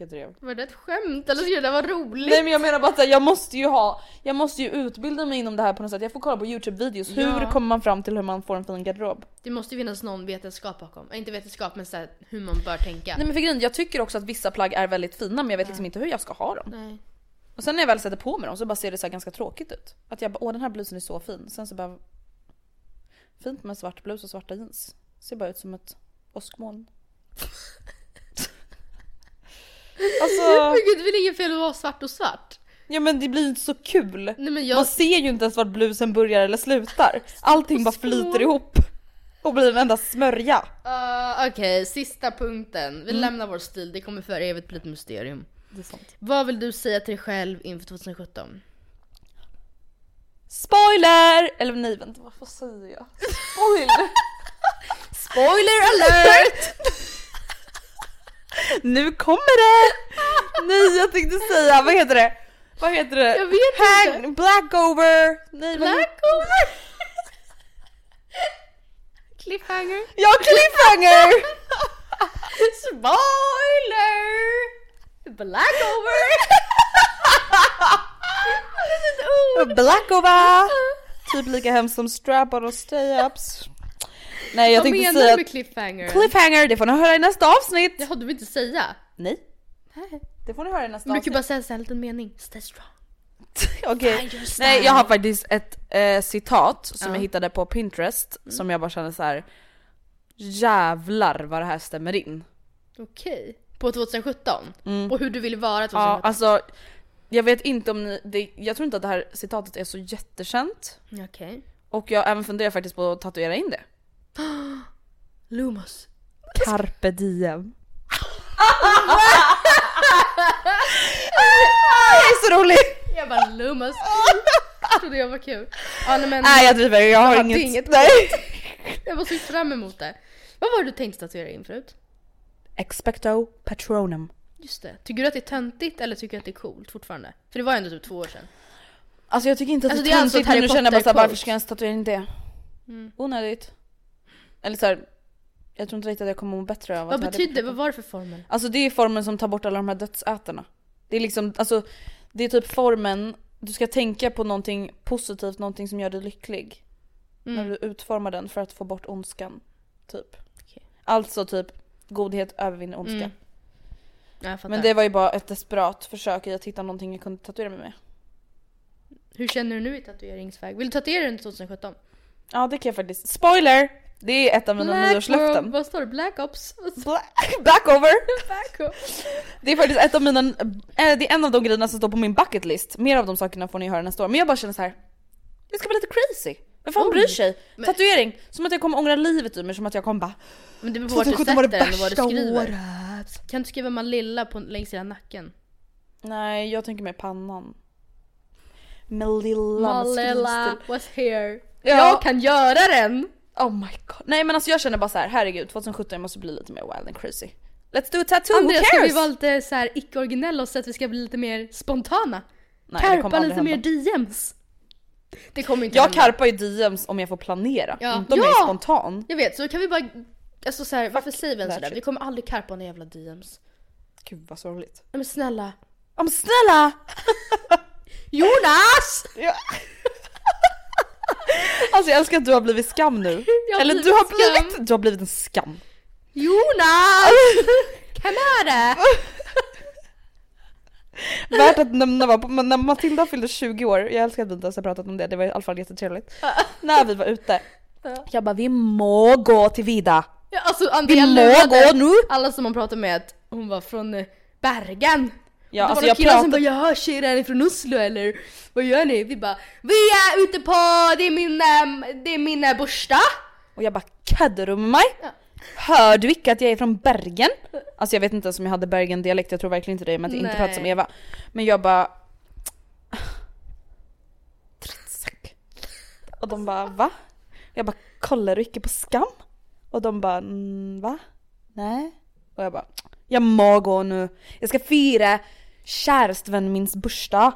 Jag drev. Var det ett skämt eller skulle det vara roligt? Nej men jag menar bara att jag måste ju ha, jag måste ju utbilda mig inom det här på något sätt. Jag får kolla på youtube-videos, hur Ja. kommer man fram till hur man får en fin garderob? Det måste ju finnas någon vetenskap bakom. Äh, inte vetenskap men så här, hur man bör tänka. Nej men för grejen, jag tycker också att vissa plagg är väldigt fina men jag vet liksom inte hur jag ska ha dem. Nej. Och sen när jag väl sätter på mig dem så bara ser det så ganska tråkigt ut. Att jag bara, åh den här blusen är så fin. Sen så bara, fint med svart blus och svarta jeans. Ser bara ut som ett åskmoln. alltså, Men gud det är väl inget fel att vara svart och svart? ja men det blir inte så kul. Nej jag... Man ser ju inte ens vart blusen börjar eller slutar. Allting bara flyter ihop. Och blir en enda smörja. Uh, Okej, sista punkten. Mm. Vi lämnar vår stil, det kommer för evigt bli ett mysterium. Det är sant. Vad vill du säga till dig själv inför 2017? Spoiler! Eller nej vänta, vad säger jag? Spoiler! Spoiler alert! Nu kommer det! Nej jag tänkte säga, vad heter det? Vad heter det? Jag vet Hang, inte. Blackover! Nej, Blackover! Cliffhanger? Ja, cliffhanger! Spoiler! Blackover! Blackover! Typ lika hemskt som strap-on och stay-ups. Nej jag Vad tänkte menar säga du med cliffhanger? cliffhanger, det får ni höra i nästa avsnitt! Jaha, du vill inte säga? Nej. Det får ni höra i nästa Men du kan avsnitt. bara säga en liten mening. Stay strong. Okej. Find your style. Nej jag har faktiskt ett eh, citat som Ja. jag hittade på Pinterest som jag bara känner så här. Jävlar vad det här stämmer in. Okej. På 2017? Och hur du vill vara 2017? Ja alltså jag vet inte om ni, det, jag tror inte att det här citatet är så jättekänt. Okej. Och jag även funderat faktiskt på att tatuera in det. Lumos. Carpe diem. jag är så rolig! Jag bara Lumos. trodde jag var kul. Ja, nej, men Nej jag driver, jag har inget. det inget. Nej. jag var så fram emot det. Vad var det du tänkte tatuera in förut? Expecto patronum. Just det. Tycker du att det är töntigt eller tycker du att det är coolt fortfarande? För det var ju ändå typ två år sedan. Alltså jag tycker inte att Alltså, det det är alltså töntigt men nu känner jag bara såhär, varför ska jag ens tatuera in det? Onödigt. Eller såhär, jag tror inte riktigt att jag kommer må bättre av Vad att ha på betyder kroppen. Vad var det för formel? Alltså det är formen som tar bort alla de här dödsätarna. Det är liksom, alltså det är typ formen, du ska tänka på någonting positivt, någonting som gör dig lycklig. När du utformar den för att få bort ondskan. Typ. Okej. Alltså typ godhet övervinner ondska. Mm. Ja. Men det var ju bara ett desperat försök i att hitta någonting jag kunde tatuera mig med. Hur känner du nu i tatueringsväg? Vill du tatuera dig under 2017? Ja det kan jag faktiskt. Spoiler! Det är ett av mina Black nyårslöften. Vad står det? Black Ops? Black, back over! Det är faktiskt ett av mina, äh, det är en av de grejerna som står på min bucket list. Mer av de sakerna får ni höra nästa år. Men jag bara känner så här. jag ska vara lite crazy. Vem fan Oj. bryr sig? Men- Tatuering, som att jag kommer ångra livet ur mig, som att jag kommer bara Men det beror på vart du 2017 var sätter det den och vad du skriver. året. Kan du skriva Malilla på längs hela nacken? Nej jag tänker mer pannan. Malilla skrivstil. was here. Ja. Jag kan göra den! Oh my god. Nej men alltså jag känner bara så här, herregud 2017 måste bli lite mer wild and crazy. Let's do a tattoo, Andreas, who ska cares? vi vara lite så här icke-originella så att vi ska bli lite mer spontana? Nej, Karpa lite mer. DMs. Det kommer inte Jag hända. karpar ju DMs om jag får planera, Ja. inte om jag är Ja! spontan. Jag vet, så kan vi bara... Alltså så här, varför säger vi ens sådär? Vi kommer aldrig karpa några jävla DMs. Gud vad sorgligt. Nej men snälla. Ja men snälla! Jonas! Alltså jag älskar att du har blivit skam nu. Eller du har skam. blivit, du har blivit en skam. Jonas! Kamara! Värt att nämna var på, men när Matilda fyllde 20 år, jag älskar att vi inte ens har pratat om det, det var i alla fall jättetrevligt. när vi var ute, jag bara vi må gå till Vida. Ja, alltså Vi Andrea må lurade gå nu. alla som man pratar med att hon var från eh, Bergen. Ja, det alltså var jag någon kille som bara 'Jaha tjejer är ni från Oslo eller? Vad gör ni?' Vi bara 'Vi är ute på, det är min, ehm, det är min eh, borsta' Och jag bara med mig? Ja. Hör du icke att jag är från Bergen? Alltså jag vet inte ens om jag hade Bergen-dialekt, jag tror verkligen inte det, men jag inte pratar som Eva. Men jag bara... Och de bara va? Jag bara kollar du icke på skam? Och de bara mm, va? Nej? Och jag bara jag må gå nu. Jag ska fira kärestvän mins bursdag.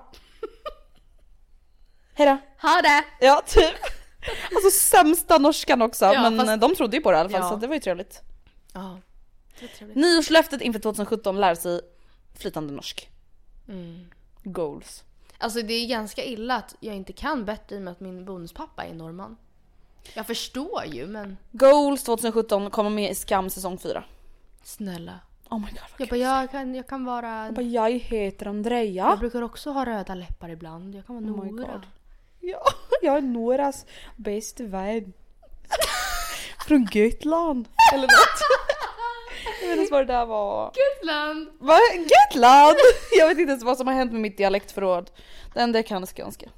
Hejdå. Ha det! Ja typ. Alltså sämsta norskan också Ja, men fast- de trodde ju på det i alla fall Ja. så det var ju trevligt. Ja. Det trevligt. Nyårslöftet inför 2017 lära sig flytande norsk. Goals. Alltså det är ganska illa att jag inte kan bättre i och med att min bonuspappa är norrman. Jag förstår ju men Goals 2017 kommer med i Skam säsong 4. snälla. Oh my god vad Jag kul. bara, jag kan, jag kan vara... Jag bara, jag heter Andrea. Jag brukar också ha röda läppar ibland. Jag kan vara Oh Nora. Ja, jag är Noras bästa vän. Från Gotland. Eller något. Jag vet inte ens vad det där var. Gotland! Va? Gotland? Jag vet inte ens vad som har hänt med mitt dialektförråd. Det enda jag kan är skånska.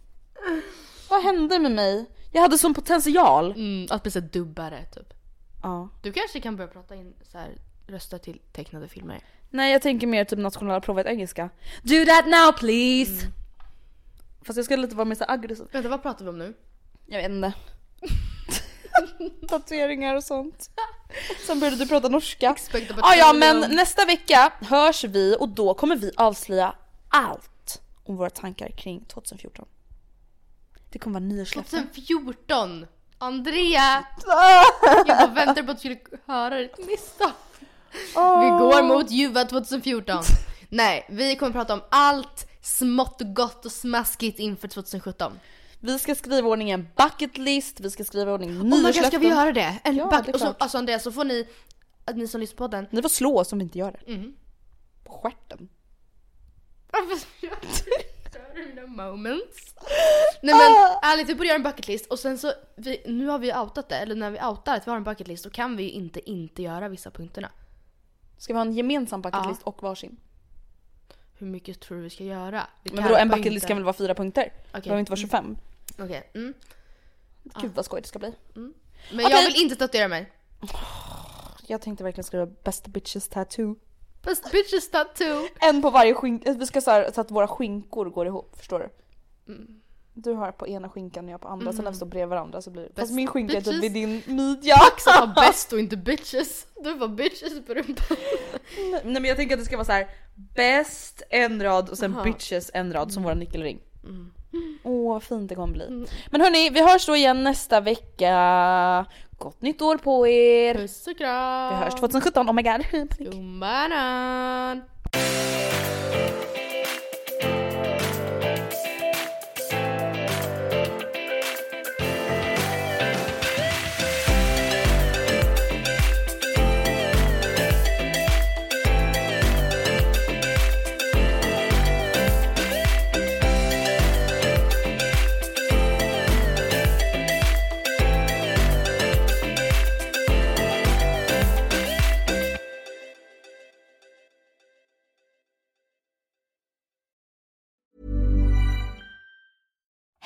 Vad hände med mig? Jag hade sån potential. Mm, att bli så dubbare typ. Ja. Du kanske kan börja prata in så här rösta till tecknade filmer. Nej jag tänker mer typ nationella provet engelska. Do that now please! Fast jag skulle lite vara mer så aggressiv. Vänta, vad pratar vi om nu? Jag vet inte. Tatueringar och sånt. Sen började du prata norska. Ah, ja men nästa vecka hörs vi och då kommer vi avslöja allt om våra tankar kring 2014. Det kommer vara nyårslöften. 2014! Andrea! Jag bara väntar på att du skulle höra ditt misstag. Vi går mot Juva 2014. Nej, vi kommer prata om allt smått och gott och smaskigt inför 2017. Vi ska skriva ordning en bucket list, vi ska skriva ordning Oh nyårslöften. ska vi göra det? En Ja, det och så, alltså Andrea, så får ni, ni som lyssnar på den. Ni får slå oss om vi inte gör det. Mm. På stjärten. Varför stör du moments? Nej men ärligt, vi borde göra en bucketlist och sen så, vi, nu har vi outat det, eller när vi outar att vi har en bucketlist då kan vi ju inte inte göra vissa punkterna. Ska vi ha en gemensam bucket Ja. och varsin? Hur mycket tror du vi ska göra? Vi Men vadå en kanske bucket list inte- kan väl vara fyra punkter? Det behöver inte vara 25. Okej, mm. Gud vad skoj det ska bli. Men Okej. jag vill inte tatuera mig. Jag tänkte verkligen skriva best bitches tattoo. Best bitches tattoo. En på varje skinka, vi ska så, här, så att våra skinkor går ihop, förstår du? Mm. Du har på ena skinkan och jag på andra, sen när vi står bredvid varandra så blir det... Fast min skinka är typ bitches. vid din midja. Max var bäst och inte bitches. Du var bitches på rumpan. Nej men jag tänker att det ska vara så här: bäst en rad och sen Aha. bitches en rad som våra nyckelring. Mm. Åh vad fint det kommer bli. Men hörni, vi hörs då igen nästa vecka. Gott nytt år på er! Puss och kram. Vi hörs 2017, oh my god. Panik.